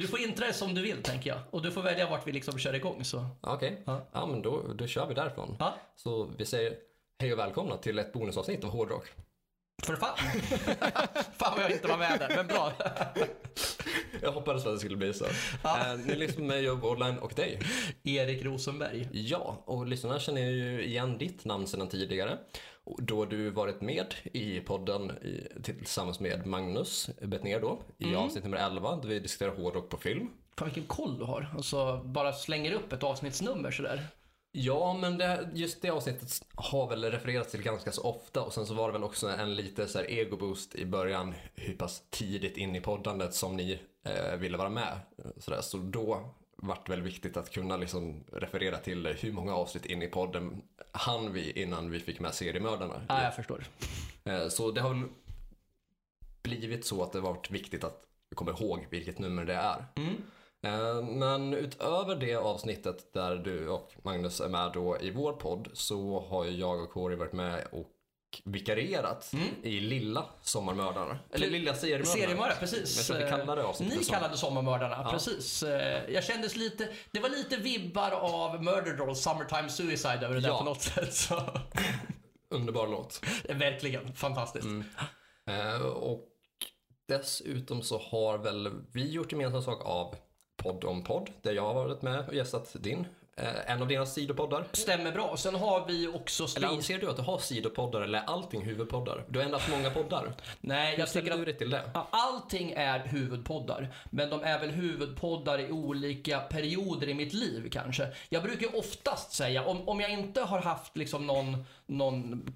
Du får intra det som du vill tänker jag. Och du får välja vart vi liksom kör igång. Okej, Ja. ja. men då, då kör vi därifrån. Ja, Så vi säger hej och välkomna till ett bonusavsnitt av Hårdrock. för fan. fan vad jag inte var med där, men bra. Jag hoppades att det skulle bli så. Ja. Eh, ni lyssnar på mig, Jobb Online och dig. Erik Rosenberg. Ja, och lyssnarna känner ju igen ditt namn sedan tidigare. Då du varit med i podden i, tillsammans med Magnus Bettner då, i Mm. avsnitt nummer 11, där vi diskuterar hårdrock på film. Fan vilken koll du har. Alltså, bara slänger upp ett avsnittsnummer sådär. Ja, men det, just det avsnittet har väl refererats till ganska så ofta och sen så var det väl också en lite så här ego-boost i början hur pass tidigt in i poddandet som ni eh, ville vara med. Så, där. så då vart väl viktigt att kunna liksom referera till hur många avsnitt in i podden hann vi innan vi fick med seriemördarna. Ja, jag förstår. Eh, så det har väl blivit så att det varit viktigt att komma ihåg vilket nummer det är. Mm. Eh, Men utöver det avsnittet där du och Magnus är med då i vår podd så har jag och Corey varit med och vikarierat i Lilla Sommarmördarna. Eller Lilla Seriemördarna. Seriemördare, precis. Vi kallade det Ni kallade Sommarmördarna, precis. Eh, Jag kändes lite, det var lite vibbar av Murder Doll, Summertime Suicide över det där Ja. på något sätt. Så. Underbar låt. Verkligen, fantastiskt. Eh, Och dessutom så har väl vi gjort gemensam sak av Podd om podd där jag har varit med och gästat din, en av dina sidopoddar. Stämmer bra. Sen har vi också Eller spridit... anser du att du har sidopoddar eller allting huvudpoddar? Du har ändå haft många poddar. Nej, Hur jag tycker du dig till det? Allting är huvudpoddar, men de är väl huvudpoddar i olika perioder i mitt liv kanske. Jag brukar oftast säga, om, om jag inte har haft liksom någon, någon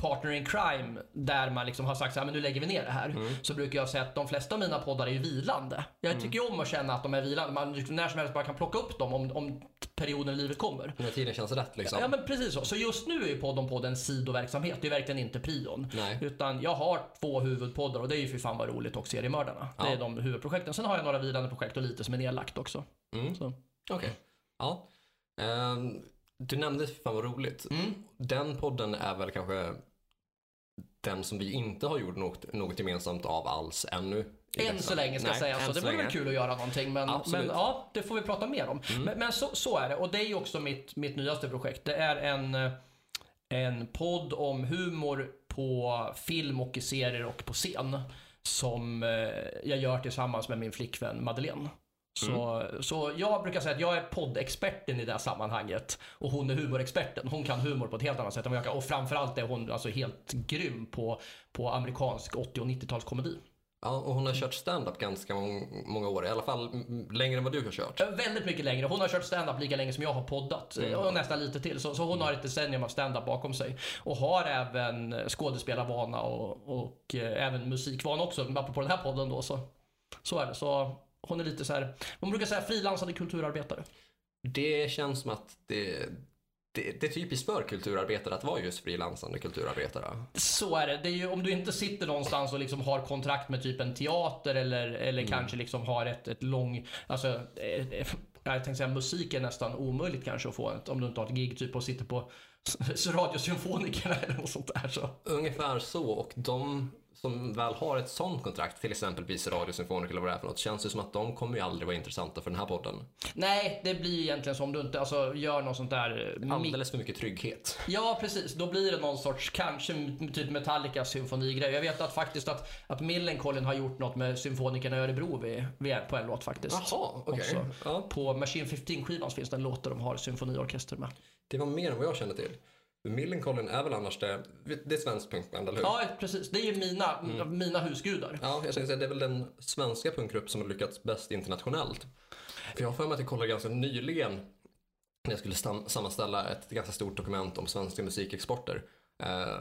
partner in crime där man liksom har sagt så här, men nu lägger vi ner det här. Så brukar jag säga att de flesta av mina poddar är ju vilande. Jag tycker ju om att känna att de är vilande. Man liksom när som helst bara kan plocka upp dem om, om perioden i livet kommer. När tiden känns rätt liksom. Ja men precis så. Så just nu är ju podden på en sidoverksamhet. Det är verkligen inte prion. Nej. Utan jag har två huvudpoddar och det är ju för fan vad roligt och seriemördarna. Det Ja. är de huvudprojekten. Sen har jag några vilande projekt och lite som är nedlagt också. Mm. Okej. Ja. Ehm, du nämnde fan vad roligt. Mm. Den podden är väl kanske den som vi inte har gjort något, något gemensamt av alls ännu. Än så länge ska jag Nej, säga. än Så det vore väl kul att göra någonting. Men, Absolut. men ja, det får vi prata mer om. Men, men så, så är det. Och det är ju också mitt, mitt nyaste projekt. Det är en, en podd om humor på film och i serier och på scen. Som eh, jag gör tillsammans med min flickvän Madeleine. Så, så jag brukar säga att jag är poddexperten i det här sammanhanget och hon är humorexperten. Hon kan humor på ett helt annat sätt än vad jag kan. Och framförallt är hon alltså helt grym på, på amerikansk 80 och 90-talskomedi. Ja, och hon har kört stand-up ganska mång- många år. I alla fall mm, längre än vad du har kört. Väldigt mycket längre. Hon har kört stand-up lika länge som jag har poddat. Mm. Och nästan lite till. Så, så hon har ett decennium av stand-up bakom sig. Och har även skådespelarvana och, och eh, även musikvana också. Apropå den här podden då så. Så är det. Så hon är lite så här, man brukar säga frilansande kulturarbetare. Det känns som att det, det, det är typiskt för kulturarbetare att vara just frilansande kulturarbetare. Så är det. det är ju, om du inte sitter någonstans och liksom har kontrakt med typ en teater eller, eller kanske liksom har ett, ett lång... Alltså, eh, eh, jag tänkte säga musik är nästan omöjligt kanske att få ett, om du inte har ett gig typ och sitter på Radiosymfonikerna eller något sånt där. Så. Ungefär så, och de som väl har ett sånt kontrakt, till exempelvis Radiosymfoniker eller vad det är för något, känns det som att de kommer ju aldrig vara intressanta för den här podden. Nej, det blir ju egentligen så om du inte alltså, gör något sånt där... eh, Alldeles för mycket trygghet. Ja, precis. Då blir det någon sorts, kanske typ Metallicas symfonigrej. Jag vet att faktiskt att, att Millencolin har gjort något med symfonikerna i Örebro vid, vid, på en låt faktiskt. Jaha, okej. Också. Ja, På Machine 15-skivan finns det en låt där de har symfoniorkester med. det var mer än vad jag kände till. Millencolin är väl annars det, det är svenskt punkband, eller hur? Ja, precis. Det är ju mina, mina husgudar. Ja, jag säga det är väl den svenska punkgrupp som har lyckats bäst internationellt. För jag har för mig att jag kollade ganska nyligen när jag skulle sammanställa ett ganska stort dokument om svenska musikexporter. Eh,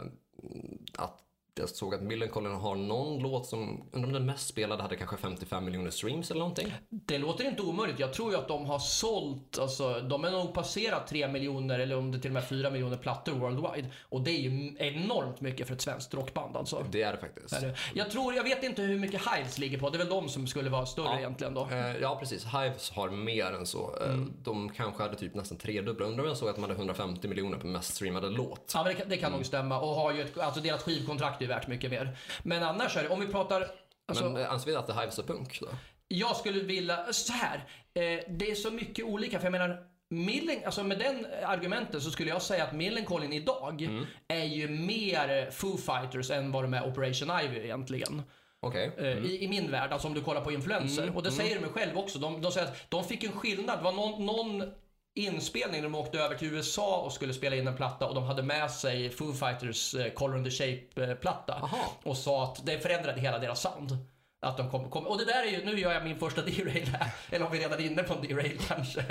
att jag såg att Millencolin har någon låt som, undrar om den mest spelade hade kanske 55 miljoner streams eller någonting. Det låter inte omöjligt. Jag tror ju att de har sålt, alltså de är nog passerat 3 miljoner eller om det till och med 4 miljoner plattor worldwide. Och det är ju enormt mycket för ett svenskt rockband alltså. Det är det faktiskt. Jag tror, jag vet inte hur mycket Hives ligger på. Det är väl de som skulle vara större Ja. egentligen då. Eh, Ja, precis. Hives har mer än så. Eh, Mm. De kanske hade typ nästan tredubbla. Undrar om jag såg att de hade 150 miljoner på mest streamade låt. Ja, men det kan, det kan nog stämma. Och har ju ett, alltså deras skivkontrakt är värt mycket mer. Men annars är det, om vi pratar... Alltså, Men eh, anser vi att det Hives är punk då? Jag skulle vilja, så här. Eh, det är så mycket olika, för jag menar Millen, alltså med den argumenten så skulle jag säga att Millencolin idag Mm. är ju mer Foo Fighters än vad de är Operation Ivy egentligen. Okej. Eh, I, I min värld, alltså om du kollar på influenser. Mm, Och det säger de själv också. De, de säger att de fick en skillnad. Det var någon, någon inspelning när de åkte över till USA och skulle spela in en platta och de hade med sig Foo Fighters eh, Color in the Shape-platta. Och sa att det förändrade hela deras sound. Att de kom, kom, och det där är ju, nu gör jag min första derail här. Eller om vi redan är inne på en derail kanske.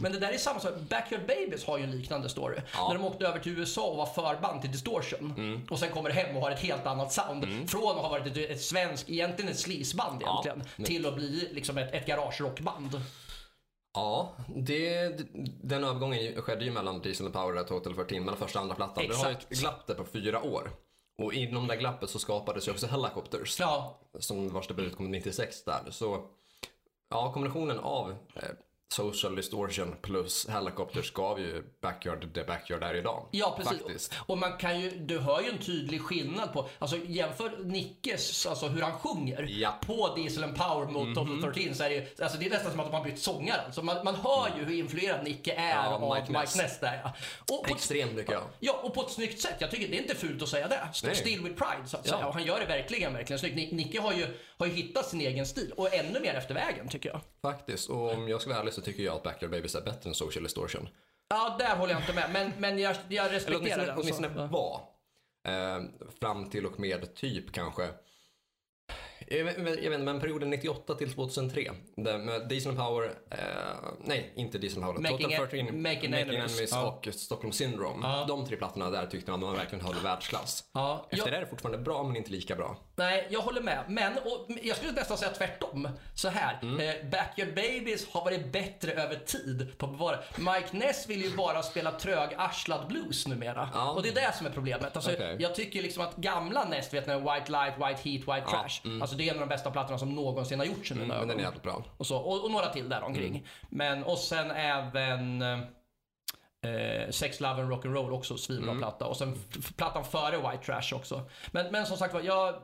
Men det där är samma sak. Backyard Babies har ju en liknande story. Ja. När de åkte över till USA och var förband till Distortion. Och sen kommer hem och har ett helt annat sound. Från att ha varit ett, ett svensk, egentligen ett sleazeband Ja. egentligen. Till att bli liksom ett, ett garagerockband. Ja, det, den övergången skedde ju mellan Diesel and Power och Total 14, mellan första och andra plattan. Det har ju ett Exakt. glapp där på fyra år. Och inom det glappet så skapades ju också Helicopters. Ja, som vars debut kom 96 där. Så ja, kombinationen av eh, Social Distortion plus Helicopters gav ju Backyard det Backyard är idag. Ja, precis. Faktiskt. Och man kan ju, du hör ju en tydlig skillnad på, alltså jämför Nickes, alltså hur han sjunger Ja. På Diesel and Power mot Total 13 så är det alltså det är nästan som att de har bytt sångare. Alltså man, man hör ju hur influerad Nicke är Ja, av Mike Mike, Ness. Ness där ja. Och Extremt mycket ja. ja, och på ett snyggt sätt. Jag tycker det är inte fult att säga det. Nej. Still with pride så att Ja. säga. Och han gör det verkligen, verkligen snyggt. Ni- Nicke har ju, har ju hittat sin egen stil och ännu mer efter vägen tycker jag. Faktiskt. Och om jag ska vara ärlig så tycker jag att Backyard Babies är bättre än Social Distortion. Ja, där håller jag inte med. Men, men jag, jag Eller respekterar åtminstone, den. åtminstone var. Eh, fram till och med typ kanske jag vet, jag vet inte, men perioden 98 till 2003. Där med Diesel Power, eh, nej inte Diesel Power, Making Total en- 13, Making Enemies, ja. och Stockholm Syndrome. Ja. De tre plattorna där tyckte man, man verkligen höll världsklass. Ja, Efter jag- det är det fortfarande bra men inte lika bra. Nej, jag håller med. Men och, jag skulle nästan säga tvärtom. Så här, Mm. eh, Backyard Babies har varit bättre över tid på att bevara. Mike Ness vill ju bara spela trög arslad blues numera. Ja. Och det är det som är problemet. Alltså, Okej. Jag tycker liksom att gamla Ness, vet ni, White Light, White Heat, White Trash. Alltså det är en av de bästa plattorna som någonsin har gjorts i mina Mm, men den är jävligt bra. Och, så, och, och några till där omkring. Mm. Men, och sen även eh, Sex, Love and Rock'n'Roll också svinbra Mm. platta. Och sen plattan före White Trash också. Men, men som sagt var, jag,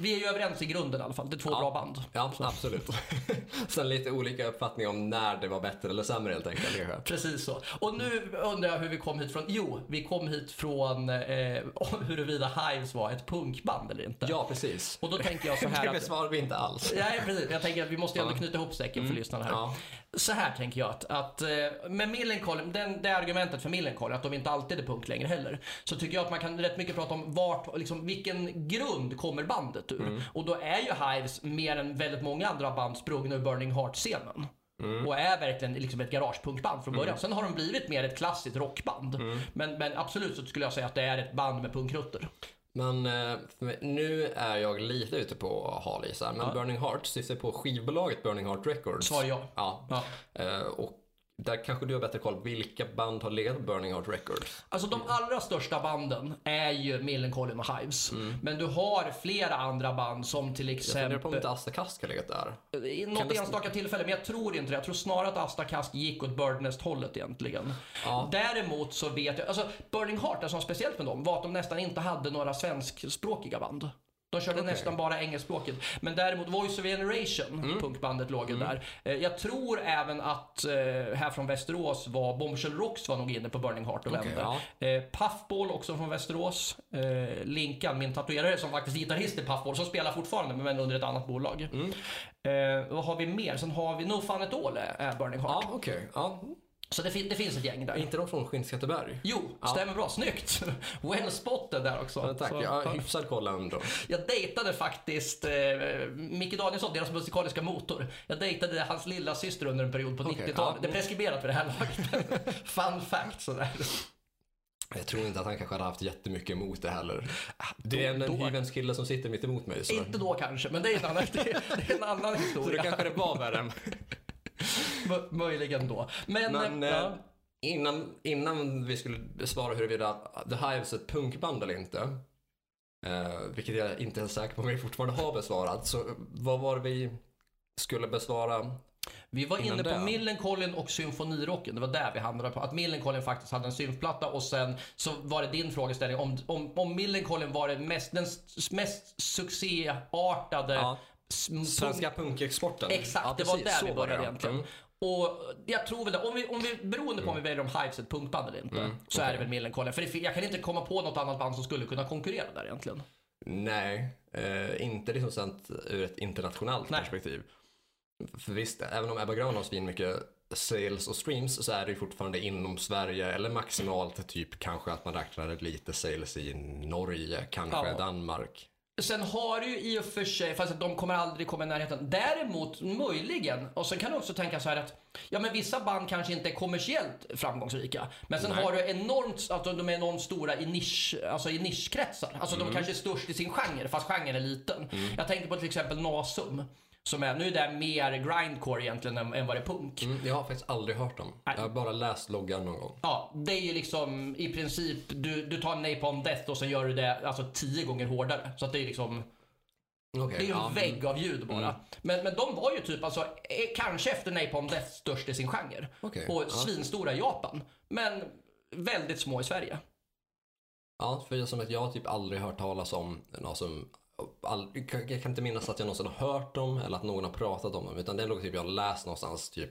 vi är ju överens i grunden i alla fall. Det är två Ja. bra band. Ja, absolut. Sen lite olika uppfattningar om när det var bättre eller sämre helt enkelt. kanske. Precis så. Och nu undrar jag hur vi kom hit från. Jo, vi kom hit från eh, huruvida Hives var ett punkband eller inte. Ja, precis. Och då tänker jag så här Det att... besvarar vi inte alls. Nej, precis. Jag tänker att vi måste ju ändå knyta ihop säcken för lyssnarna här. Ja. Så här tänker jag att, att eh, med Millencolin, den, det argumentet för Millencolin, att de inte alltid är punk längre heller, så tycker jag att man kan rätt mycket prata om vart, liksom, vilken grund kommer bandet ur? Och då är ju Hives mer än väldigt många andra band sprungna ur Burning Heart-scenen. Och är verkligen liksom ett garagepunkband från början. Sen har de blivit mer ett klassiskt rockband. Men, men absolut så skulle jag säga att det är ett band med punkrötter. Men eh, mig- nu är jag lite ute på hal men Ja. Burning Heart syftar på skivbolaget Burning Heart Records. Svar ja. Ja. ja. Eh, och där kanske du har bättre koll. Vilka band har legat på Burning Heart Records? Alltså de allra största banden är ju Millencolin och Hives. Men du har flera andra band som till Jag funderar exempel... på om inte Asta Kask har legat där. I Kan något det- enstaka tillfälle, men jag tror inte det. Jag tror snarare att Asta Kask gick åt Birdnest-hållet egentligen. Ja. Däremot så vet jag, alltså Burning Heart, det som var speciellt med dem var att de nästan inte hade några svenskspråkiga band. De körde Okej. nästan bara engelskspråkigt. Men däremot Voice of Generation, Mm. punkbandet, låg ju där. Eh, Jag tror även att eh, här från Västerås var Bombshell Rocks var nog inne på Burning Heart och Okej, vände. ja. Eh, Puffball också från Västerås. Linkan, min tatuerare som faktiskt är gitarrist i Puffball, som spelar fortfarande men under ett annat bolag. Mm. Vad har vi mer? Sen har vi No Fun At All är Burning Heart. Ja, okej. Ja. Så det, fin- det finns ett gäng Är där. inte de från Skinnskatteberg? Jo, Ja. stämmer bra. Snyggt! Well spotted där också. Ja, tack, Så, jag har hyfsad koll ändå. Jag dejtade faktiskt eh, Micke Danielsson, deras musikaliska motor. Jag dejtade hans lilla syster under en period på Okej, 90-talet. ja. Det är preskriberat för det här laget. Fun fact sådär. Jag tror inte att han kanske hade haft jättemycket emot det heller. Det är en, en hyvens kille som sitter mitt emot mig. Så, Inte då kanske, men det är en annan, det är, det är en annan så historia. det kanske det var värre möjligen då. Men, Men eh, eh, ja. innan, innan vi skulle besvara huruvida The Hives är ett punkband eller inte, eh, vilket jag inte är säker på om vi fortfarande har besvarat, så vad var det vi skulle besvara? Vi var inne på det. Millencolin och symfonirocken. Det var där vi hamnade på. Att Millencolin faktiskt hade en symfplatta och sen så var det din frågeställning om, om, om Millencolin var det mest, den mest succéartade Ja. Svenska punkexporten. Exakt, Ja, det var där Så vi började egentligen. Mm. Och jag tror väl det, om vi, om vi, beroende på om vi väljer om Hives ett punkband eller inte, så är det väl Millencolin. För det, jag kan inte komma på något annat band som skulle kunna konkurrera där egentligen. Nej, eh, inte liksom sett ur ett internationellt Nej. perspektiv. För visst, även om Ebba Grön har svin mycket sales och streams så är det ju fortfarande inom Sverige eller maximalt typ kanske att man räknar lite sales i Norge, kanske Ja. Danmark. Sen har du ju i och för sig, fast att de kommer aldrig komma i närheten. Däremot möjligen, och sen kan du också tänka så här att ja men vissa band kanske inte är kommersiellt framgångsrika. Men sen Nej. har du enormt, alltså de är enormt stora i nisch, alltså i nischkretsar. Alltså Mm. de kanske är störst i sin genre, fast genren är liten. Jag tänker på till exempel Nasum. Som är, nu är det mer grindcore egentligen än, än vad det är punk. Mm, jag har faktiskt aldrig hört dem. Jag har bara läst loggan någon gång. Ja, det är ju liksom i princip, du, du tar Napalm Death och sen gör du det alltså tio gånger hårdare. Så att det är liksom Okay, Det är ju en vägg av ljud bara. Mm. Men, men de var ju typ, alltså, eh, kanske efter Napalm Death störst i sin genre. Okej, Och ja. svinstora i Japan. Men väldigt små i Sverige. Ja, för jag, som att jag typ aldrig hört talas om någon som all, jag kan- inte minnas att jag någonsin har hört dem eller att någon har pratat om dem utan det är något typ jag har läst någonstans typ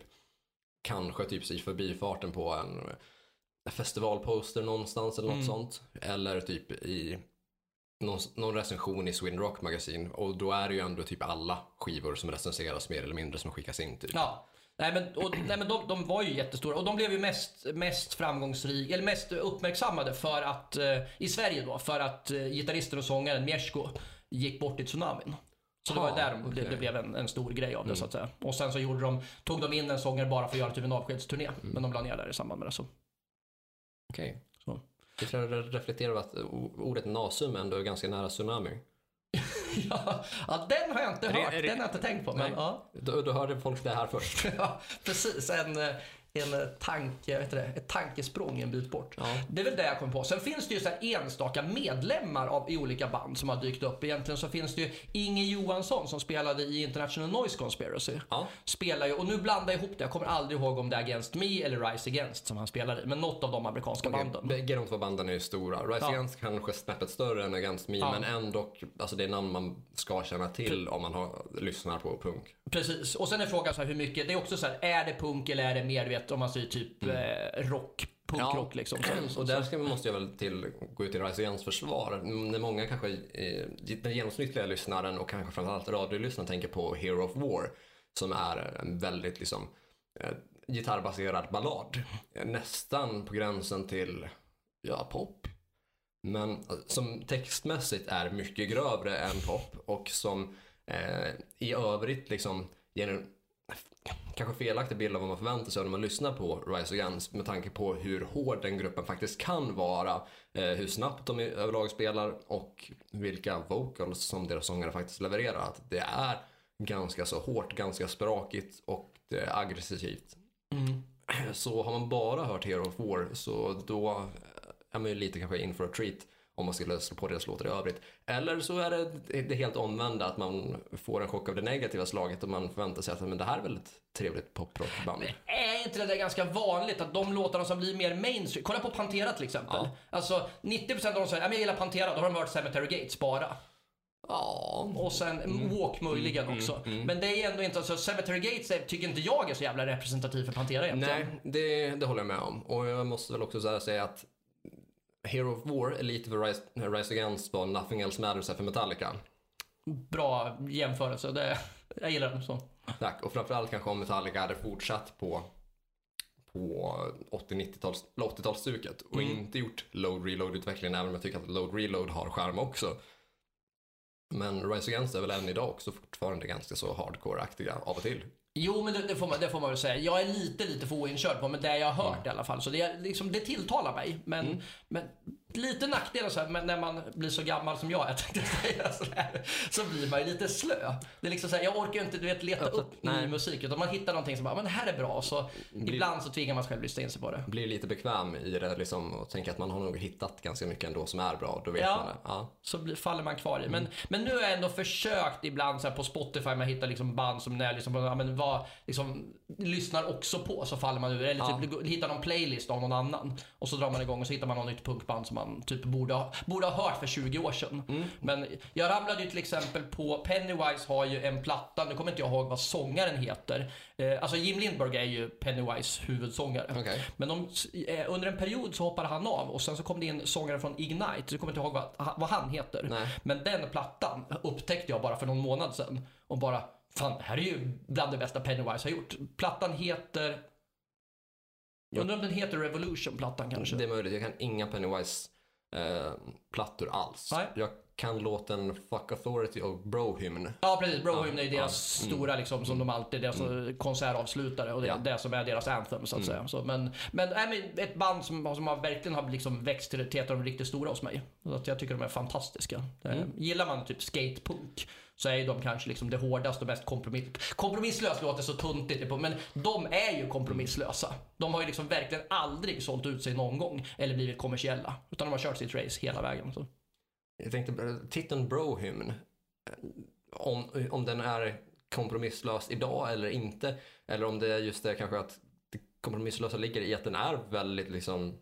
kanske typ i förbifarten på en festivalposter någonstans eller något sånt eller typ i någon, någon recension i Sweden Rock Magazine och då är det ju ändå typ alla skivor som recenseras mer eller mindre som skickas in typ. Ja. Nej men, och, nej, men de, de var ju jättestora och de blev ju mest, mest framgångsrika, eller mest uppmärksammade för att, eh, i Sverige då, för att eh, gitarristen och sångaren Miesko gick bort i tsunamin. Så det var Ah, där de, det, okej. Mm. det blev en, en stor grej av det så att säga. Och sen så gjorde de, tog de in en sångare bara för att göra typ en avskedsturné. Mm. Men de la ner där i samband med det. Så. Okej. Så. Jag tror jag reflekterar över att ordet nasum ändå är ganska nära tsunami. ja, ja, den har jag inte Är det- hört, det- den har jag inte tänkt på. Men, ja. Då, då hörde folk det här först. ja, precis. En, eh, en eh, tanke, vet du det, ett tankesprång en bit bort. Ja. Det är väl det jag kom på. Sen finns det ju så enstaka medlemmar av, i olika band som har dykt upp. Egentligen så finns det ju Inge Johansson som spelade i International Noise Conspiracy. Ja. Spelar ju, och nu blandar jag ihop det. Jag kommer aldrig ihåg om det är Against Me eller Rise Against som han spelar i. Men något av de amerikanska banden. Bägge de två banden är ju stora. Rise Ja. Against kanske snäppet större än Against Me, men ändå, alltså det är namn man ska känna till om man har, lyssnar på punk. Precis. Och sen är frågan så här hur mycket, det är också så här, är det punk eller är det vet, om man säger typ eh, rock, punkrock liksom. Så, Och där ska, måste jag väl till, gå ut i Rise försvar. När många kanske, eh, den genomsnittliga lyssnaren och kanske framförallt radiolyssnaren tänker på Hero of War, som är en väldigt liksom eh, gitarrbaserad ballad. Nästan på gränsen till, ja, pop. Men eh, som textmässigt är mycket grövre än pop och som eh, i övrigt liksom ger en kanske felaktig bild av vad man förväntar sig när man lyssnar på Rise Against med tanke på hur hård den gruppen faktiskt kan vara, eh, hur snabbt de överlag spelar och vilka vocals som deras sångare faktiskt levererar. Att det är ganska så hårt, ganska sprakigt och aggressivt. Mm. Så har man bara hört Hero of War så då är man ju lite kanske in for a treat om man skulle slå på deras låtar i övrigt. Eller så är det det helt omvända, att man får en chock av det negativa slaget och man förväntar sig att men det här är väl ett trevligt poprockband. Är inte det där ganska vanligt att de låtarna som blir mer mainstream, kolla på Pantera till exempel. Ja. Alltså 90% av de säger, ja men jag gillar Pantera, då har de hört Cemetery Gates bara. Ja, Och sen Walk möjligen också. Men det är ändå inte, alltså Cemetery Gates är, tycker inte jag är så jävla representativ för Pantera egentligen. nej, det, det håller jag med om. Och jag måste väl också säga att Hero of War är lite för Rise, Rise Against vad Nothing Else Matters för Metallica. Bra jämförelse, det, jag gillar den så. Tack. Och framförallt kanske om Metallica hade fortsatt på, på 80-90-tals, 80-talsstuket och inte gjort load reload utvecklingen även om jag tycker att load reload har charm också. Men Rise Against är väl än idag också fortfarande ganska så hardcore-aktiga av och till. Jo, men det, det, får man, det får man väl säga. Jag är lite, lite för oinkörd på, men det jag har hört i alla fall. Så det, liksom, det tilltalar mig. Men, men lite nackdelar så här, men när man blir så gammal som jag, jag tänkte säga så, här, så blir man ju lite slö. Det är liksom så här, jag orkar ju inte du vet, leta Alltså, upp nej. ny musik, utan man hittar någonting som bara, men det här är bra. Så ibland så tvingar man sig själv lyssna in sig på det. Blir lite bekväm i det liksom och tänker att man har nog hittat ganska mycket ändå som är bra. Då vet Ja. man det. Ja. så blir, faller man kvar i. Men, Mm. men nu har jag ändå försökt ibland så här på Spotify, man hittar liksom band som när jag liksom, ja, men vad, liksom, lyssnar också på så faller man ur. Eller typ hittar någon playlist av någon annan och så drar man igång och så hittar man något nytt punkband som man man typ borde ha, borde ha hört för 20 år sedan. Men jag ramlade ju till exempel på, Pennywise har ju en platta, nu kommer inte jag ihåg vad sångaren heter. Eh, alltså Jim Lindberg är ju Pennywise huvudsångare. Okej. Men de, eh, under en period så hoppade han av och sen så kom det in sångare från Ignite, så jag kommer inte ihåg vad, vad han heter. Nej. Men den plattan upptäckte jag bara för någon månad sedan och bara, fan det här är ju bland det bästa Pennywise har gjort. Plattan heter, jag undrar om den heter Revolution, plattan kanske? Det är möjligt, jag kan inga Pennywise eh, plattor alls. Nej. Jag kan låten Fuck Authority och Bro-hymn. Ja precis, Brohymn är deras ja. stora liksom som de alltid, deras konsertavslutare och det, Ja. det som är deras anthem så att säga. Så, men, men, ett band som, som har verkligen har liksom växt till, till ett av de riktigt stora hos mig. Så att jag tycker de är fantastiska. Eh, Gillar man typ skatepunk så är ju de kanske liksom det hårdaste och mest kompromiss... Kompromisslöst låter så tuntigt, typ. men de är ju kompromisslösa. De har ju liksom verkligen aldrig sålt ut sig någon gång eller blivit kommersiella. Utan de har kört sitt race hela vägen. Så. Jag tänkte, eh, titeln Brohymn. Eh, om, om den är kompromisslös idag eller inte. Eller om det är just det kanske att det kompromisslösa ligger i att den är väldigt liksom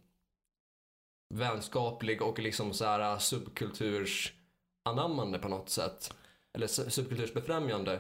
vänskaplig och liksom så här eh, subkulturs anammande på något sätt. Eller su- subkultursbefrämjande.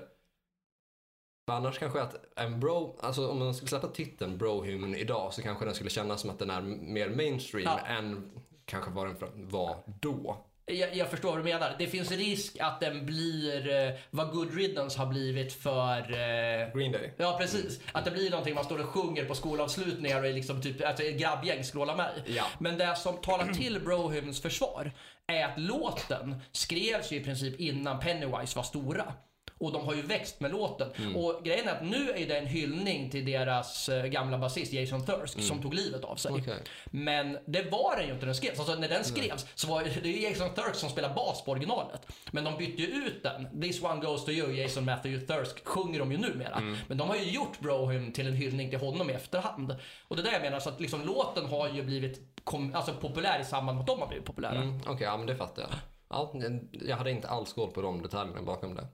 För annars kanske att en bro, alltså om man skulle släppa titeln Bro-hymn idag så kanske den skulle kännas som att den är mer mainstream Ja. än kanske vad den var då. Jag, jag förstår vad du menar. Det finns risk att den blir eh, vad Good Riddance har blivit för... Eh, Green Day. ja, precis. Att det blir någonting man står och sjunger på skolavslutningar och är liksom typ, alltså ett grabbgäng skrålar med. Ja. Men det som talar till Brohymns försvar är att låten skrevs ju i princip innan Pennywise var stora. Och de har ju växt med låten. Mm. Och grejen är att nu är det en hyllning till deras eh, gamla basist Jason Thirsk som tog livet av sig. Mm. Okej. Men det var den ju inte när den skrevs. Alltså när den skrevs så var det ju Jason Thirsk som spelar bas på originalet. Men de bytte ju ut den. This one goes to you, Jason Matthew Thirsk sjunger de ju numera. Mm. Men de har ju gjort Brohym till en hyllning till honom i efterhand. Och det är det jag menar, så att liksom låten har ju blivit kom, alltså, populär i samband med att de har blivit populära. Mm, Okej, ja men det fattar jag. Ja, jag hade inte alls koll på de detaljerna bakom det.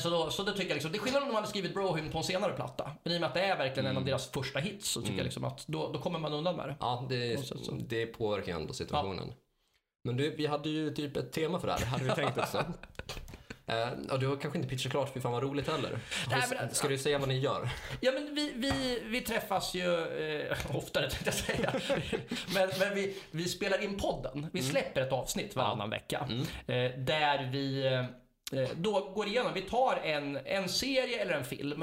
Så, då, så det tycker jag liksom, det är skillnad om de hade skrivit Brohym på en senare platta. Men i och med att det är verkligen en av Mm. deras första hits så tycker jag liksom att då, då kommer man undan med det. Ja, det, så. det påverkar ändå situationen. Men du, vi hade ju typ ett tema för det här, hade vi tänkt också. Eh, och du har kanske inte pitchat klart, fy fan vad roligt heller. Nej, men- Ska du säga vad ni gör? Ja, men vi, vi, vi träffas ju eh, oftare tänkte jag säga. men men vi, vi spelar in podden. Vi släpper ett avsnitt varannan vecka. Eh, där vi eh, då går igenom, vi tar en, en serie eller en film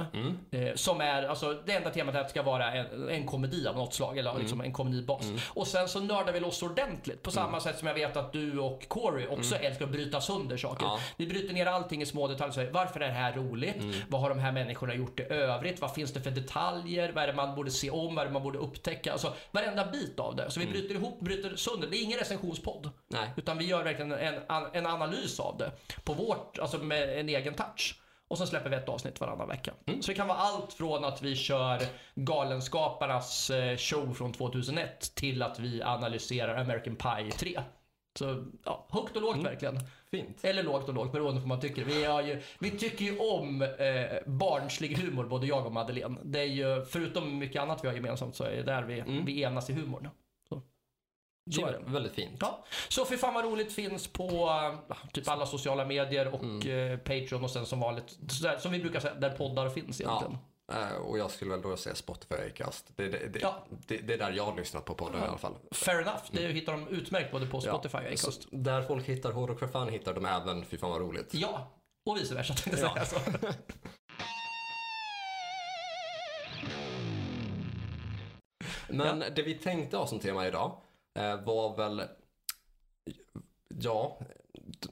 eh, som är, alltså det enda temat är att det ska vara en, en komedi av något slag, eller liksom en komedibas. Och sen så nördar vi loss ordentligt, på samma sätt som jag vet att du och Corey också älskar att bryta sönder saker. Ja. Vi bryter ner allting i små detaljer. Så Varför är det här roligt? Vad har de här människorna gjort i övrigt? Vad finns det för detaljer? Vad är det man borde se om? Vad är det man borde upptäcka? Alltså varenda bit av det. Så vi bryter ihop, bryter sönder. Det är ingen recensionspodd. Nej. Utan vi gör verkligen en, en analys av det. På vårt, alltså med en egen touch. Och sen släpper vi ett avsnitt varannan vecka. Så det kan vara allt från att vi kör Galenskaparnas eh, show från 2001 till att vi analyserar American Pie 3. Så ja, högt och lågt verkligen. Fint. Eller lågt och lågt beroende på vad man tycker. Vi, har ju, vi tycker ju om eh, barnslig humor, både jag och Madeleine. Det är ju, förutom mycket annat vi har gemensamt, så är det där vi, vi enas i humorn. Så, är det. väldigt fint. Ja, så för fan vad roligt finns på typ alla sociala medier och eh, Patreon och sen som vanligt, sådär, som vi brukar säga, där poddar finns egentligen. Eh, och jag skulle väl då säga Spotify Acast. Det, det, det, Ja. det, det är där jag har lyssnat på podden i alla fall. Fair enough, det hittar de utmärkt både på Spotify och Acast. där folk hittar Hårdrock för fan hittar de även Fy fan vad roligt. Ja, och vice versa tänkte jag Ja. säga. Så. Men det vi tänkte ha som tema idag var väl, ja,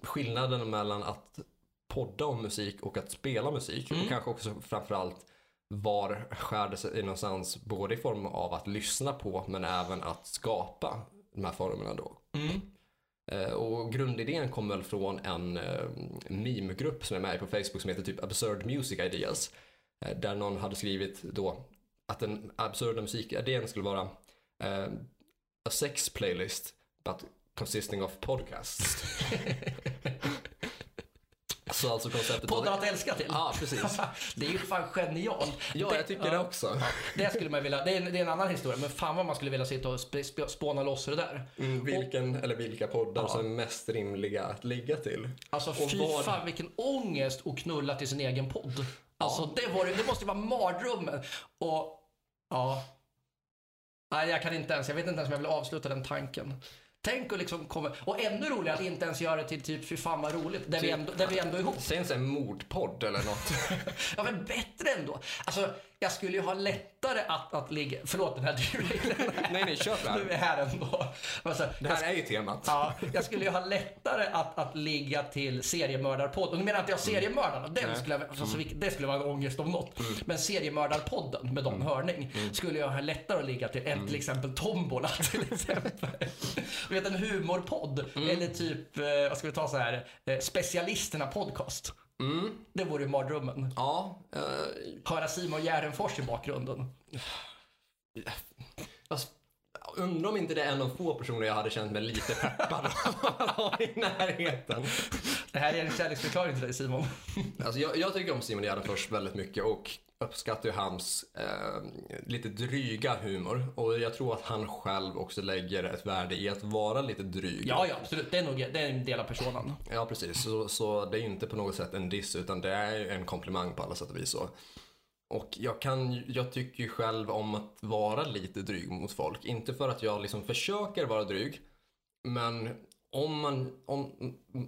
skillnaden mellan att podda om musik och att spela musik. Och kanske också framförallt var skär det sig någonstans både i form av att lyssna på men även att skapa de här formerna då. Mm. Eh, Och grundidén kom väl från en eh, meme-grupp som är med på Facebook som heter typ Absurd Music Ideas. Eh, där någon hade skrivit då att den absurda musikidén skulle vara eh, a sex playlist but consisting of podcasts. Så alltså konceptet Poddar att älska till. Ja, precis. det är ju fan genialt. Ja, jag tycker det också. Det skulle man vilja, det är, det är en annan historia, men fan vad man skulle vilja sitta och sp sp spåna loss det där. Mm, vilken eller vilka poddar som är mest rimliga att ligga till. Alltså Och fy vad- fan vilken ångest att knulla till sin egen podd. Alltså det, var, det det måste ju vara mardrömmen. Och ja. Nej, jag kan inte ens, jag vet inte ens om jag vill avsluta den tanken. Tänk att liksom komma, och ännu roligare att inte ens göra det till typ fy fan vad roligt, där, vi, Typ- ändå, där vi ändå är ihop. Säg en sån här mordpodd eller något. Ja men bättre ändå. Alltså jag skulle ju ha lättare att, att ligga, förlåt den här derailen. nej, nej, kör på Nu är här. vi ändå. Alltså, Det här är ju temat. Ja, jag skulle ju ha lättare att, att ligga till seriemördarpodden. Nu menar jag inte jag seriemördarna, den Nej. skulle, jag- alltså, vilket- det skulle vara en ångest om något. Men seriemördarpodden med Don Hörning skulle jag ha lättare att ligga till än till exempel Tombola till exempel. Du vet en humorpodd eller typ, eh, vad ska vi ta så här, eh, specialisterna podcast. Det vore ju mardrömmen. Ja, eh, Höra Simon Gärdenfors i bakgrunden. Alltså, undrar om inte det är en av få personer jag hade känt mig lite peppad ha i närheten. Det här är en kärleksförklaring till dig Simon. Alltså, jag, jag tycker om Simon Gärdenfors väldigt mycket och uppskattar ju hans eh, lite dryga humor. Och jag tror att han själv också lägger ett värde i att vara lite dryg. Ja, ja, absolut. Det är nog det är en del av personen. Ja, precis. Så, så det är ju inte på något sätt en diss utan det är ju en komplimang på alla sätt och vis. Så. Och jag, kan, jag tycker ju själv om att vara lite dryg mot folk. Inte för att jag liksom försöker vara dryg, men om man, om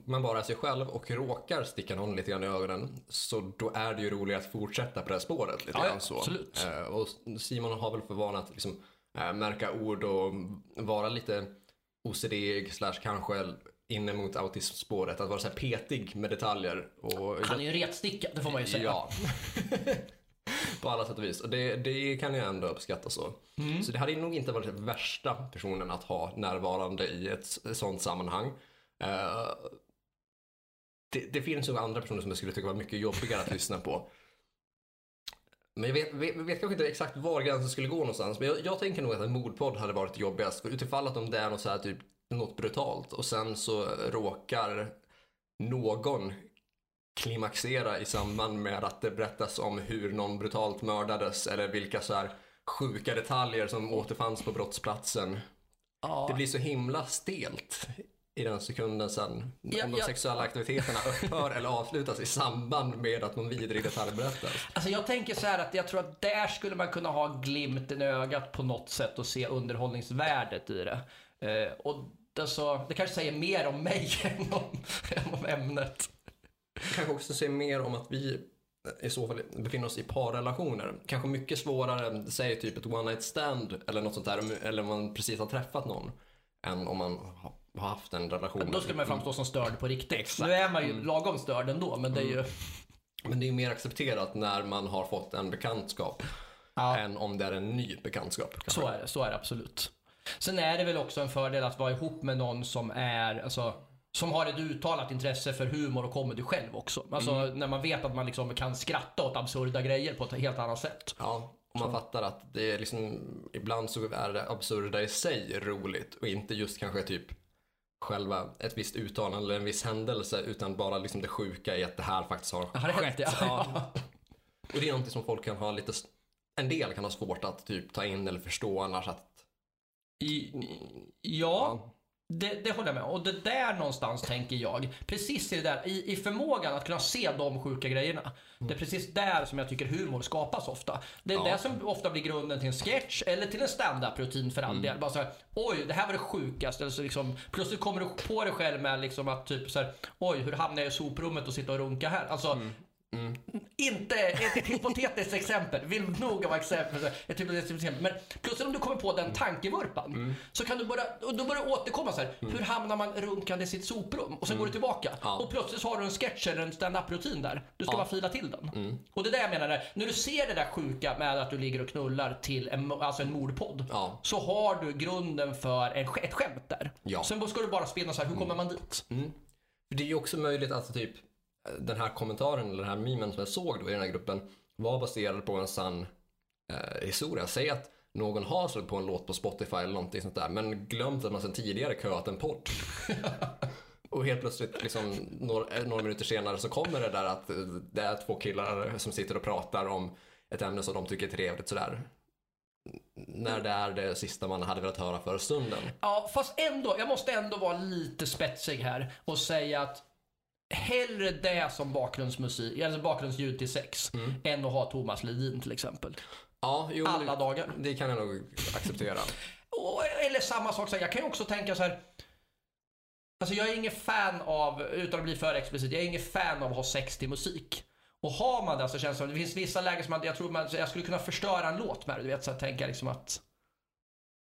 man bara är sig själv och råkar sticka någon lite grann i ögonen så då är det ju roligt att fortsätta på det här spåret. Lite Ja, grann så. absolut. Eh, Och Simon har väl för vana att liksom, eh, märka ord och vara lite OCD slash kanske inne mot autismspåret. Att vara så här petig med detaljer. Och Han är ju en retsticka, det får man ju säga. Ja. På alla sätt och vis. Och det, det kan jag ändå uppskatta så. Mm. Så det hade nog inte varit den värsta personen att ha närvarande i ett sånt sammanhang. Eh, det, det finns nog andra personer som jag skulle tycka var mycket jobbigare att lyssna på. Men jag vet, vet, vet kanske inte exakt var gränsen skulle gå någonstans. Men jag, jag tänker nog att en mordpodd hade varit jobbigast. För utifall att om det är något, så här, typ, något brutalt och sen så råkar någon klimaxera i samband med att det berättas om hur någon brutalt mördades eller vilka så här sjuka detaljer som återfanns på brottsplatsen. Ja. Det blir så himla stelt i den sekunden sen Ja, om de ja. sexuella aktiviteterna upphör eller avslutas i samband med att någon vidrig detalj berättas. Alltså jag tänker så här att jag tror att där skulle man kunna ha glimten i ögat på något sätt och se underhållningsvärdet i det. Eh, och det, så, det kanske säger mer om mig än om, än om ämnet. Kanske också se mer om att vi i så fall befinner oss i parrelationer. Kanske mycket svårare, säg typ ett one night stand eller något sånt där, eller om man precis har träffat någon, än om man ha- har haft en relation. Då skulle man framstå som störd på riktigt. Exakt. Nu är man ju lagom störd ändå, men det är ju... Men det är mer accepterat när man har fått en bekantskap Ja. än om det är en ny bekantskap. kanske. Så är det, så är det absolut. Sen är det väl också en fördel att vara ihop med någon som är, alltså, som har ett uttalat intresse för humor och comedy själv också. Alltså Mm. när man vet att man liksom kan skratta åt absurda grejer på ett helt annat sätt. Ja, och man fattar att det är liksom, ibland så är det absurda i sig roligt och inte just kanske typ själva ett visst uttalande eller en viss händelse utan bara liksom det sjuka i att det här faktiskt har det hänt? Ja. Ja. Och det är någonting som folk kan ha lite, en del kan ha svårt att typ ta in eller förstå annars att I, ja, det, det håller jag med Och det där någonstans tänker jag, precis i det där, i, i förmågan att kunna se de sjuka grejerna. Det är precis där som jag tycker humor skapas ofta. Det är Ja. det som ofta blir grunden till en sketch eller till en stand-up-rutin för all del. Bara så här, oj, det här var det sjukaste. Eller så liksom, plötsligt kommer du på dig själv med liksom att typ så här, oj, hur hamnade jag i soprummet och sitta och runka här? Alltså, inte ett, hypotetiskt exempel, vill noga vara exempel, ett hypotetiskt exempel. Men plötsligt om du kommer på den tankevurpan så kan du börja, och då börjar återkomma så här. Hur hamnar man runkande i sitt soprum? Och sen går du tillbaka. Ja. Och plötsligt så har du en sketch eller en stand-up-rutin där. Du ska Ja. bara fila till den. Och det är det jag menar, där. när du ser det där sjuka med att du ligger och knullar till en, alltså en mordpodd. Ja. Så har du grunden för en, ett skämt där. Sen ska du bara spinna så här, hur kommer man dit? För det är ju också möjligt att typ den här kommentaren eller den här memen som jag såg då i den här gruppen var baserad på en sann eh, historia. Säg att någon har slagit på en låt på Spotify eller någonting sånt där men glömt att man sedan tidigare köat en podd. Och helt plötsligt, liksom, några, eh, några minuter senare, så kommer det där att eh, det är två killar som sitter och pratar om ett ämne som de tycker är trevligt sådär. När det är det sista man hade velat höra för stunden. Ja, fast ändå, jag måste ändå vara lite spetsig här och säga att hellre det som bakgrundsmusik, alltså bakgrundsljud till sex, än att ha Thomas Ledin till exempel. Ja, jo, Alla dagar. Det kan jag nog acceptera. Och, eller samma sak, så jag kan ju också tänka så här. Alltså jag är ingen fan av, utan att bli för explicit, jag är ingen fan av att ha sex till musik. Och har man det så känns det som, det finns vissa lägen som man, jag tror man, jag skulle kunna förstöra en låt med det. Du vet, så att tänka liksom att,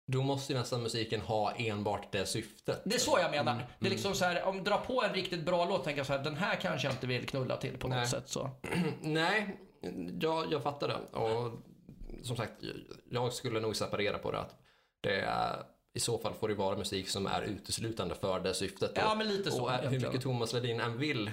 Då måste ju nästan musiken ha enbart det syftet. det är så jag menar. Det är liksom så här, om dra på en riktigt bra låt, tänker jag så här, den här kanske jag inte vill knulla till på något Nej. sätt så. Nej, jag, jag fattar det. Och som sagt, jag skulle nog separera på det. Att det är, I så fall får det vara musik som är uteslutande för det syftet. Ja, Och- men lite så, Och hur mycket Thomas Ledin än vill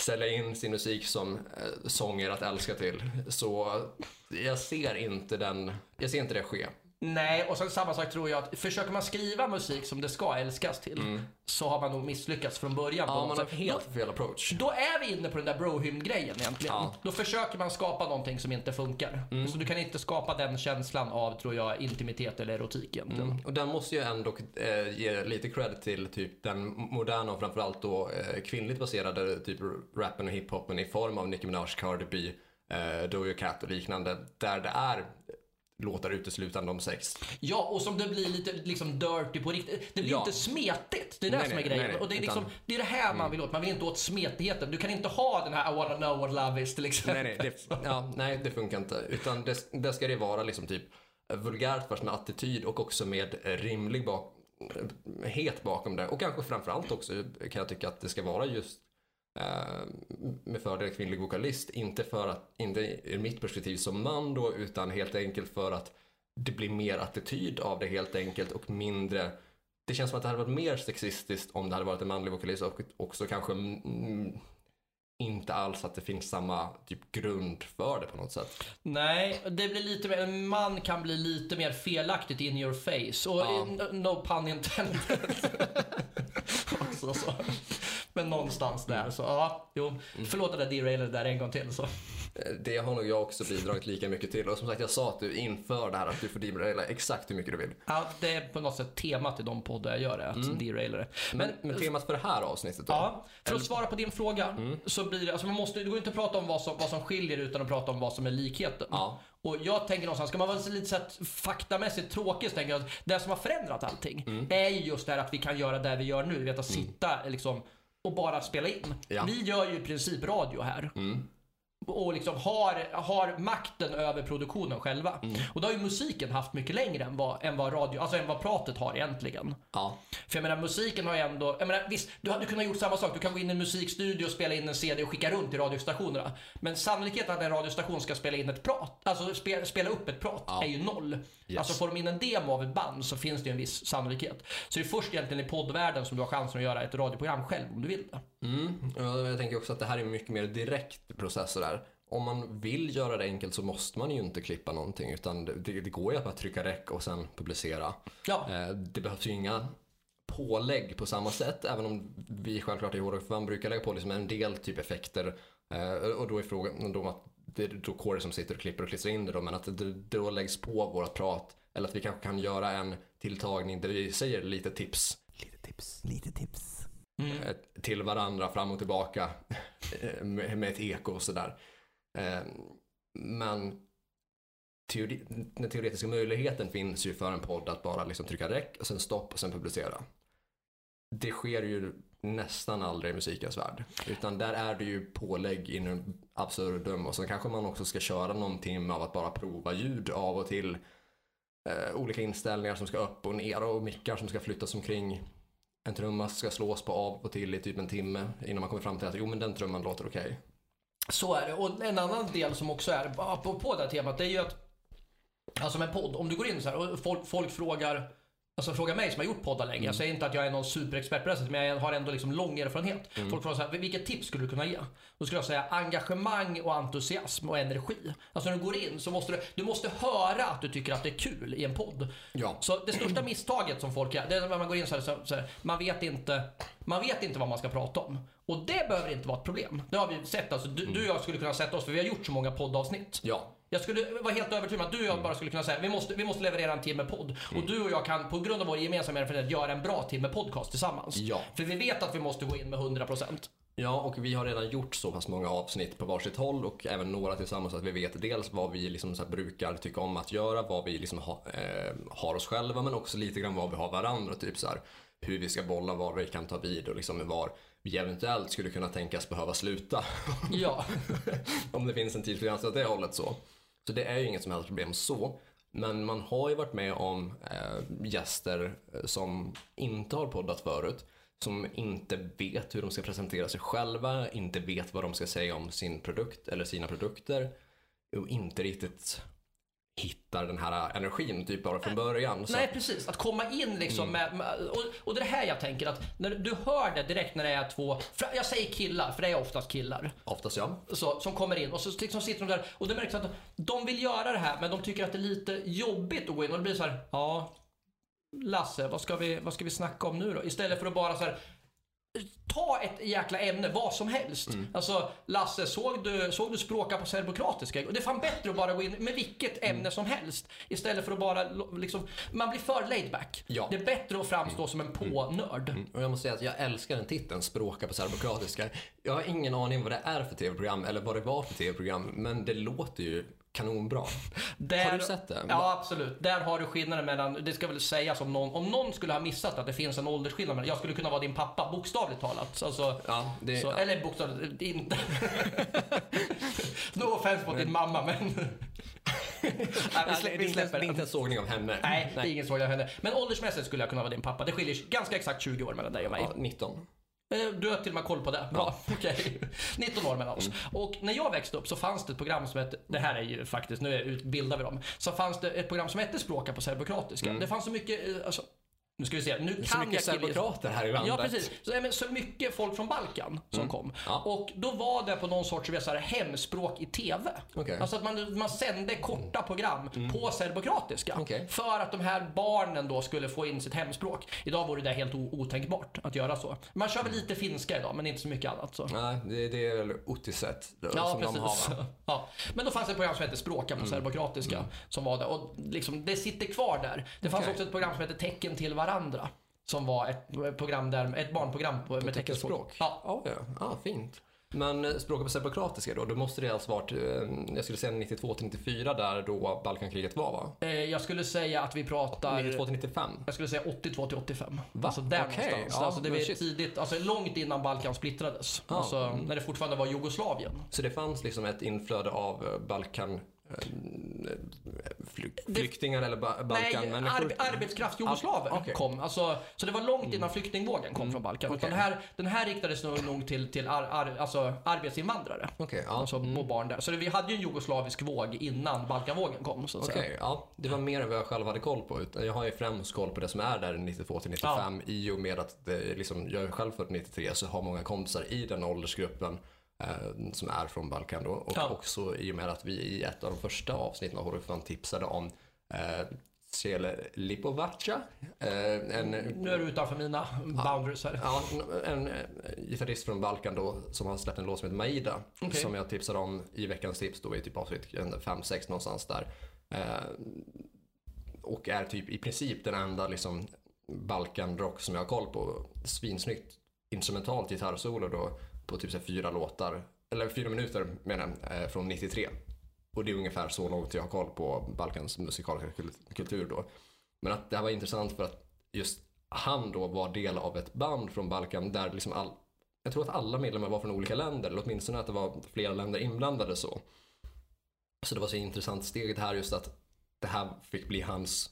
sälja in sin musik som eh, sånger att älska till. Så jag ser inte den, jag ser inte det ske. Nej, och sen samma sak tror jag att försöker man skriva musik som det ska älskas till, så har man nog misslyckats från början. Ja, man har helt fel approach. Då är vi inne på den där brohymn-grejen egentligen. Ja. Då försöker man skapa någonting som inte funkar. Mm. Så du kan inte skapa den känslan av, tror jag, intimitet eller erotik egentligen. Mm. Och den måste ju ändå eh, ge lite cred till typ den moderna och framförallt då eh, kvinnligt baserade typ rappen och hiphopen i form av Nicki Minaj, Cardi B, eh, Doja Cat och liknande. Där det är låtar uteslutande om sex. Ja, och som det blir lite liksom dirty på riktigt. Det blir Ja. inte smetigt. Det är det Nej, som är grejen. nej, nej. och det är, liksom, Utan- Mm. det är det här man vill åt. Man vill inte åt smetigheten. Du kan inte ha den här I wanna know what love is till exempel. Nej, nej, det, ja, nej, det funkar inte. Utan det, det ska det vara liksom typ vulgärt fast med attityd och också med rimlig bak, het bakom det. Och kanske framförallt också kan jag tycka att det ska vara just med fördel kvinnlig vokalist. Inte för att, inte ur mitt perspektiv som man då, utan helt enkelt för att det blir mer attityd av det helt enkelt och mindre det känns som att det hade varit mer sexistiskt om det hade varit en manlig vokalist och också kanske mm, inte alls att det finns samma typ grund för det på något sätt. Nej, det blir lite mer, en man kan bli lite mer felaktigt in your face. Och Ja. no, no pun intended. Också så. Men någonstans där så, ja, jo. Förlåt att jag derailade där en gång till så. Eh, Det har nog jag också bidragit lika mycket till och som sagt jag sa att du inför det här att du får deraila exakt hur mycket du vill. Ja, det är på något sätt temat i de poddar jag gör, att deraila det. Men, men temat för det här avsnittet då? Ja, för att svara på din fråga så blir det, alltså man måste, det går inte att prata om vad som, vad som skiljer utan att prata om vad som är likheten. Ja. Och jag tänker någonstans, ska man vara lite så här faktamässigt tråkig så tänker jag att det som har förändrat allting Mm. är ju just det här att vi kan göra det vi gör nu. Vi vet att sitta liksom och bara spela in. Ja. Vi gör ju i princip radio här. Mm. Och liksom har, har makten över produktionen själva. Mm. Och då har ju musiken haft mycket längre än vad, än vad radio, alltså än vad pratet har egentligen. Ja. För jag menar musiken har ju ändå, jag menar visst, du hade kunnat gjort samma sak. Du kan gå in i en musikstudio och spela in en CD och skicka runt till radiostationerna. Men sannolikheten att en radiostation ska spela in ett prat, alltså spe, spela upp ett prat, Ja. är ju noll. Yes. Alltså får de in en demo av ett band så finns det ju en viss sannolikhet. Så det är först egentligen i poddvärlden som du har chansen att göra ett radioprogram själv om du vill det. Mm. Ja, Jag tänker också att det här är en mycket mer direkt process där. Om man vill göra det enkelt så måste man ju inte klippa någonting utan det, det går ju att bara trycka räck och sen publicera. Ja, Eh, Det behövs ju inga pålägg på samma sätt, även om vi självklart i HRF brukar lägga på liksom en del typ effekter. Eh, Och då är frågan då att det är då Kåre som sitter och klipper och klistrar in det då, men att det då läggs på vårat prat. Eller att vi kanske kan göra en tilltagning där vi säger lite tips Lite tips, lite tips. mm. till varandra fram och tillbaka med med ett eko och sådär. Ehm, men teori, den teoretiska möjligheten finns ju för en podd att bara liksom trycka räck och sen stopp och sen publicera. Det sker ju nästan aldrig i musikens värld. Utan där är det ju pålägg in absurdum och sen kanske man också ska köra någon timme av att bara prova ljud av och till. Eh, olika inställningar som ska upp och ner och mickar som ska flyttas omkring. En trumma ska slås på av och till i typ en timme innan man kommer fram till att jo men den trumman låter okej. Så är det. Och en annan del som också är på, på det här temat, det är ju att Alltså med podd, om du går in så här och folk, folk frågar Alltså fråga mig som har gjort poddar länge. Mm. Jag säger inte att jag är någon superexpert på det sättet, men jag har ändå liksom lång erfarenhet. Mm. Folk frågar så här, vilket tips skulle du kunna ge? Då skulle jag säga engagemang och entusiasm och energi. Alltså när du går in så måste du, du måste höra att du tycker att det är kul i en podd. Ja. Så det största misstaget som folk gör, det är när man går in så här, så, så här man, vet inte, man vet inte vad man ska prata om. Och det behöver inte vara ett problem. Det har vi sett. Alltså, du, du och jag skulle kunna sätta oss, för vi har gjort så många poddavsnitt. Ja. Jag skulle vara helt övertygad om att du och jag bara skulle kunna säga vi måste, vi måste leverera en timme podd. Och du och jag kan på grund av vår gemensamma erfarenhet göra en bra timme podcast tillsammans. Ja. För vi vet att vi måste gå in med 100%. Ja, och vi har redan gjort så pass många avsnitt på varsitt håll och även några tillsammans att vi vet dels vad vi liksom så brukar tycka om att göra, vad vi liksom ha, eh, har oss själva men också lite grann vad vi har varandra. Typ så här, hur vi ska bolla, var vi kan ta vid och liksom var vi eventuellt skulle kunna tänkas behöva sluta. Ja. om det finns en tidsgräns åt det hållet så. Så det är ju inget som helst problem så. Men man har ju varit med om eh, gäster eh, som inte har poddat förut. Som inte vet hur de ska presentera sig själva, inte vet vad de ska säga om sin produkt eller sina produkter. Och inte riktigt hittar den här energin typ bara från början. Så Nej precis, att komma in liksom med, med och, och det är det här jag tänker att när du hör det direkt när det är två, jag säger killar för det är oftast killar. Oftast ja. Så, som kommer in och så liksom sitter de där och det märks att de vill göra det här men de tycker att det är lite jobbigt att gå in och det blir så här, ja Lasse, vad ska vi, vad ska vi snacka om nu då? Istället för att bara så här Ta ett jäkla ämne, vad som helst. Alltså, Lasse, såg du, såg du språka på serbokratiska? Det är fan bättre att bara gå in med vilket ämne som helst. Istället för att bara liksom, man blir för laid back. Ja. Det är bättre att framstå som en på-nörd. Och jag måste säga att jag älskar den titeln, Språka på serbokratiska. Jag har ingen aning vad det är för tv-program eller vad det var för tv-program, men det låter ju kanonbra. Där, Har du sett det? Ja, absolut. Där har du skillnaden mellan, det ska väl sägas om någon, om någon skulle ha missat att det finns en åldersskillnad mellan, jag skulle kunna vara din pappa, bokstavligt talat. Alltså, Ja, det, så, ja. Eller bokstavligt, inte. no offense mot din mamma, men... Nej, vi Nej, släpper, vi släpper det är inte en sågning av henne. Nej, det är ingen såg av henne. Men åldersmässigt skulle jag kunna vara din pappa. Det skiljer ganska exakt 20 år mellan dig och mig. Ja, 19. Eh, Du har till och med koll på det. Bra, okej. 19 år mellan oss. Och när jag växte upp så fanns det ett program som hette, det här är ju faktiskt, nu utbildar vi dem. Så fanns det ett program som hette Språka på serbokratiska. Det fanns så mycket, eh, alltså, nu ska vi se, nu Så kan mycket jag serbokrater här i landet. Ja, precis. Så, men så mycket folk från Balkan som kom. Ja. Och då var det på någon sorts så här, hemspråk i TV. Okej. Alltså att man, man sände korta program på serbokratiska. Okej. För att de här barnen då skulle få in sitt hemspråk. Idag vore det helt otänkbart att göra så. Man kör väl lite finska idag, men inte så mycket annat. Så. Nej, det, det är väl Otiset då, Ja, som de har precis. va? Mm. Ja. Men då fanns det ett program som hette Språka på serbokratiska. Som var där. Och liksom, det sitter kvar där. Det fanns Okej. också ett program som hette Tecken till varandra. Som var ett, program där, ett barnprogram på, med teckenspråk. teckenspråk? Ja. Ja, ja. fint. Men eh, språket på serbokratiska då, då måste det alltså varit, eh, jag skulle säga 92 till 94 där då Balkankriget var va? Eh, Jag skulle säga att vi pratar... 92 till 95? Jag skulle säga 82 till 85. Va? Alltså där Okej, någonstans. ja, alltså det var tidigt, alltså långt innan Balkan splittrades. Ja, Alltså när det fortfarande var Jugoslavien. Så det fanns liksom ett inflöde av Balkan eh, fly, flyktingar eller ba, Nej, Balkanmänniskor? arb arbetskraft jugoslaver okej. kom. Alltså, så det var långt innan flyktingvågen kom från Balkan. Okej. den, här, den här riktades nog, nog till, till ar, ar, alltså arbetsinvandrare. Okej, ja. Alltså och barn där. Så det, vi hade ju en jugoslavisk våg innan Balkanvågen kom. Så säga. ja. Det var mer än vad jag själv hade koll på. Jag har ju främst koll på det som är där 92 till 95 i och med att det liksom, jag är själv född 93 så har många kompisar i den åldersgruppen som är från Balkan då. Och Ja. också i och med att vi i ett av de första avsnitten av Horrorfan tipsade om eh, Cele Lipovaca. Eh, en, Nu är du utanför mina boundaries här. Ja, en eh, gitarrist från Balkan då som har släppt en låt som heter Maida. Okej. Som jag tipsade om i veckans tips då i typ avsnitt 5-6 någonstans där. Eh, och är typ i princip den enda liksom Balkanrock som jag har koll på. Svinsnyggt instrumentalt gitarrsolo då på typ så här fyra låtar, eller fyra minuter menar jag, eh, från 93. Och det är ungefär så långt jag har koll på Balkans musikaliska kultur då. Men att det här var intressant för att just han då var del av ett band från Balkan där liksom all, jag tror att alla medlemmar var från olika länder, eller åtminstone att det var flera länder inblandade så. Så det var så intressant steg det här just att det här fick bli hans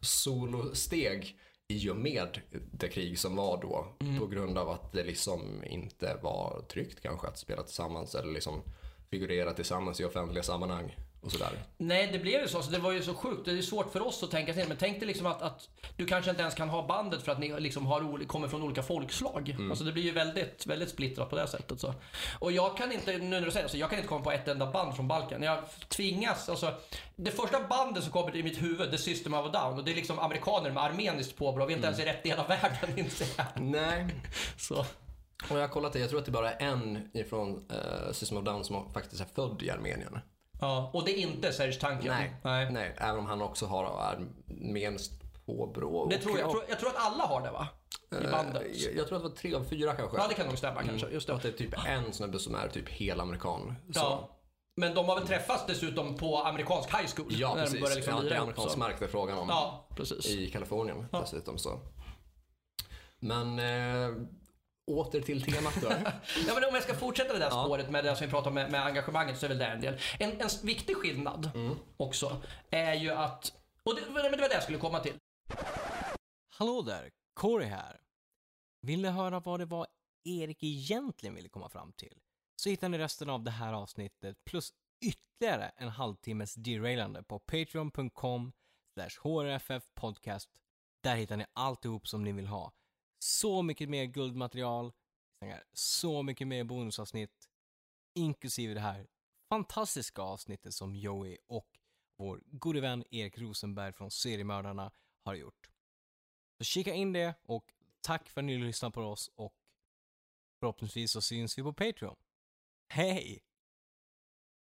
solosteg i och med det krig som var då. På grund av att det liksom inte var tryggt kanske att spela tillsammans eller liksom figurera tillsammans i offentliga sammanhang. Och sådär. Nej, det blev ju så. Det var ju så sjukt. Det är svårt för oss att tänka sig. Men tänk dig liksom att, att du kanske inte ens kan ha bandet för att ni liksom har, kommer från olika folkslag. Mm. Alltså det blir ju väldigt, väldigt splittrat på det sättet. Så. Och jag kan inte, nu när du säger det, så jag kan inte komma på ett enda band från Balkan. Jag tvingas, alltså. Det första bandet som kommer i mitt huvud, det är System of a Down. Och det är liksom amerikaner med armeniskt påbrå. Vi är inte Mm. ens i rätt del av världen, inser jag. Nej, Så. och jag har kollat det. Jag tror att det bara är en ifrån uh, System of Down som faktiskt är född i Armenien. Ja, och det är inte Serge Tankian. Nej. Nej. Nej, även om han också har armenskt påbrå. Det tror jag, jag, tror, jag tror att alla har det va? I Eh, bandet. Jag, jag tror att det var tre av fyra kanske. Ja, det kan nog stämma kanske. Just det. Att det är typ en snubbe som är typ helamerikan. Så. Ja. Men de har väl träffats dessutom på amerikansk high school? Ja, när de precis. började liksom ja, det är amerikansk mark det är frågan om. Ja, precis. I Kalifornien dessutom så. Men äh, åter till temat då. Ja, men om jag ska fortsätta det där Ja. spåret med det som vi pratar om med, med engagemanget så är väl det en del. En, en viktig skillnad Mm. också är ju att, och det, men det var det jag skulle komma till. Hallå där, Corey här. Vill ni höra vad det var Erik egentligen ville komma fram till? Så hittar ni resten av det här avsnittet plus ytterligare en halvtimmes derailande på patreon.com hrffpodcast. Där hittar ni alltihop som ni vill ha. Så mycket mer guldmaterial, så mycket mer bonusavsnitt, inklusive det här fantastiska avsnittet som Joey och vår gode vän Erik Rosenberg från Seriemördarna har gjort. Så kika in det och tack för att ni lyssnar på oss och förhoppningsvis så syns vi på Patreon. Hej!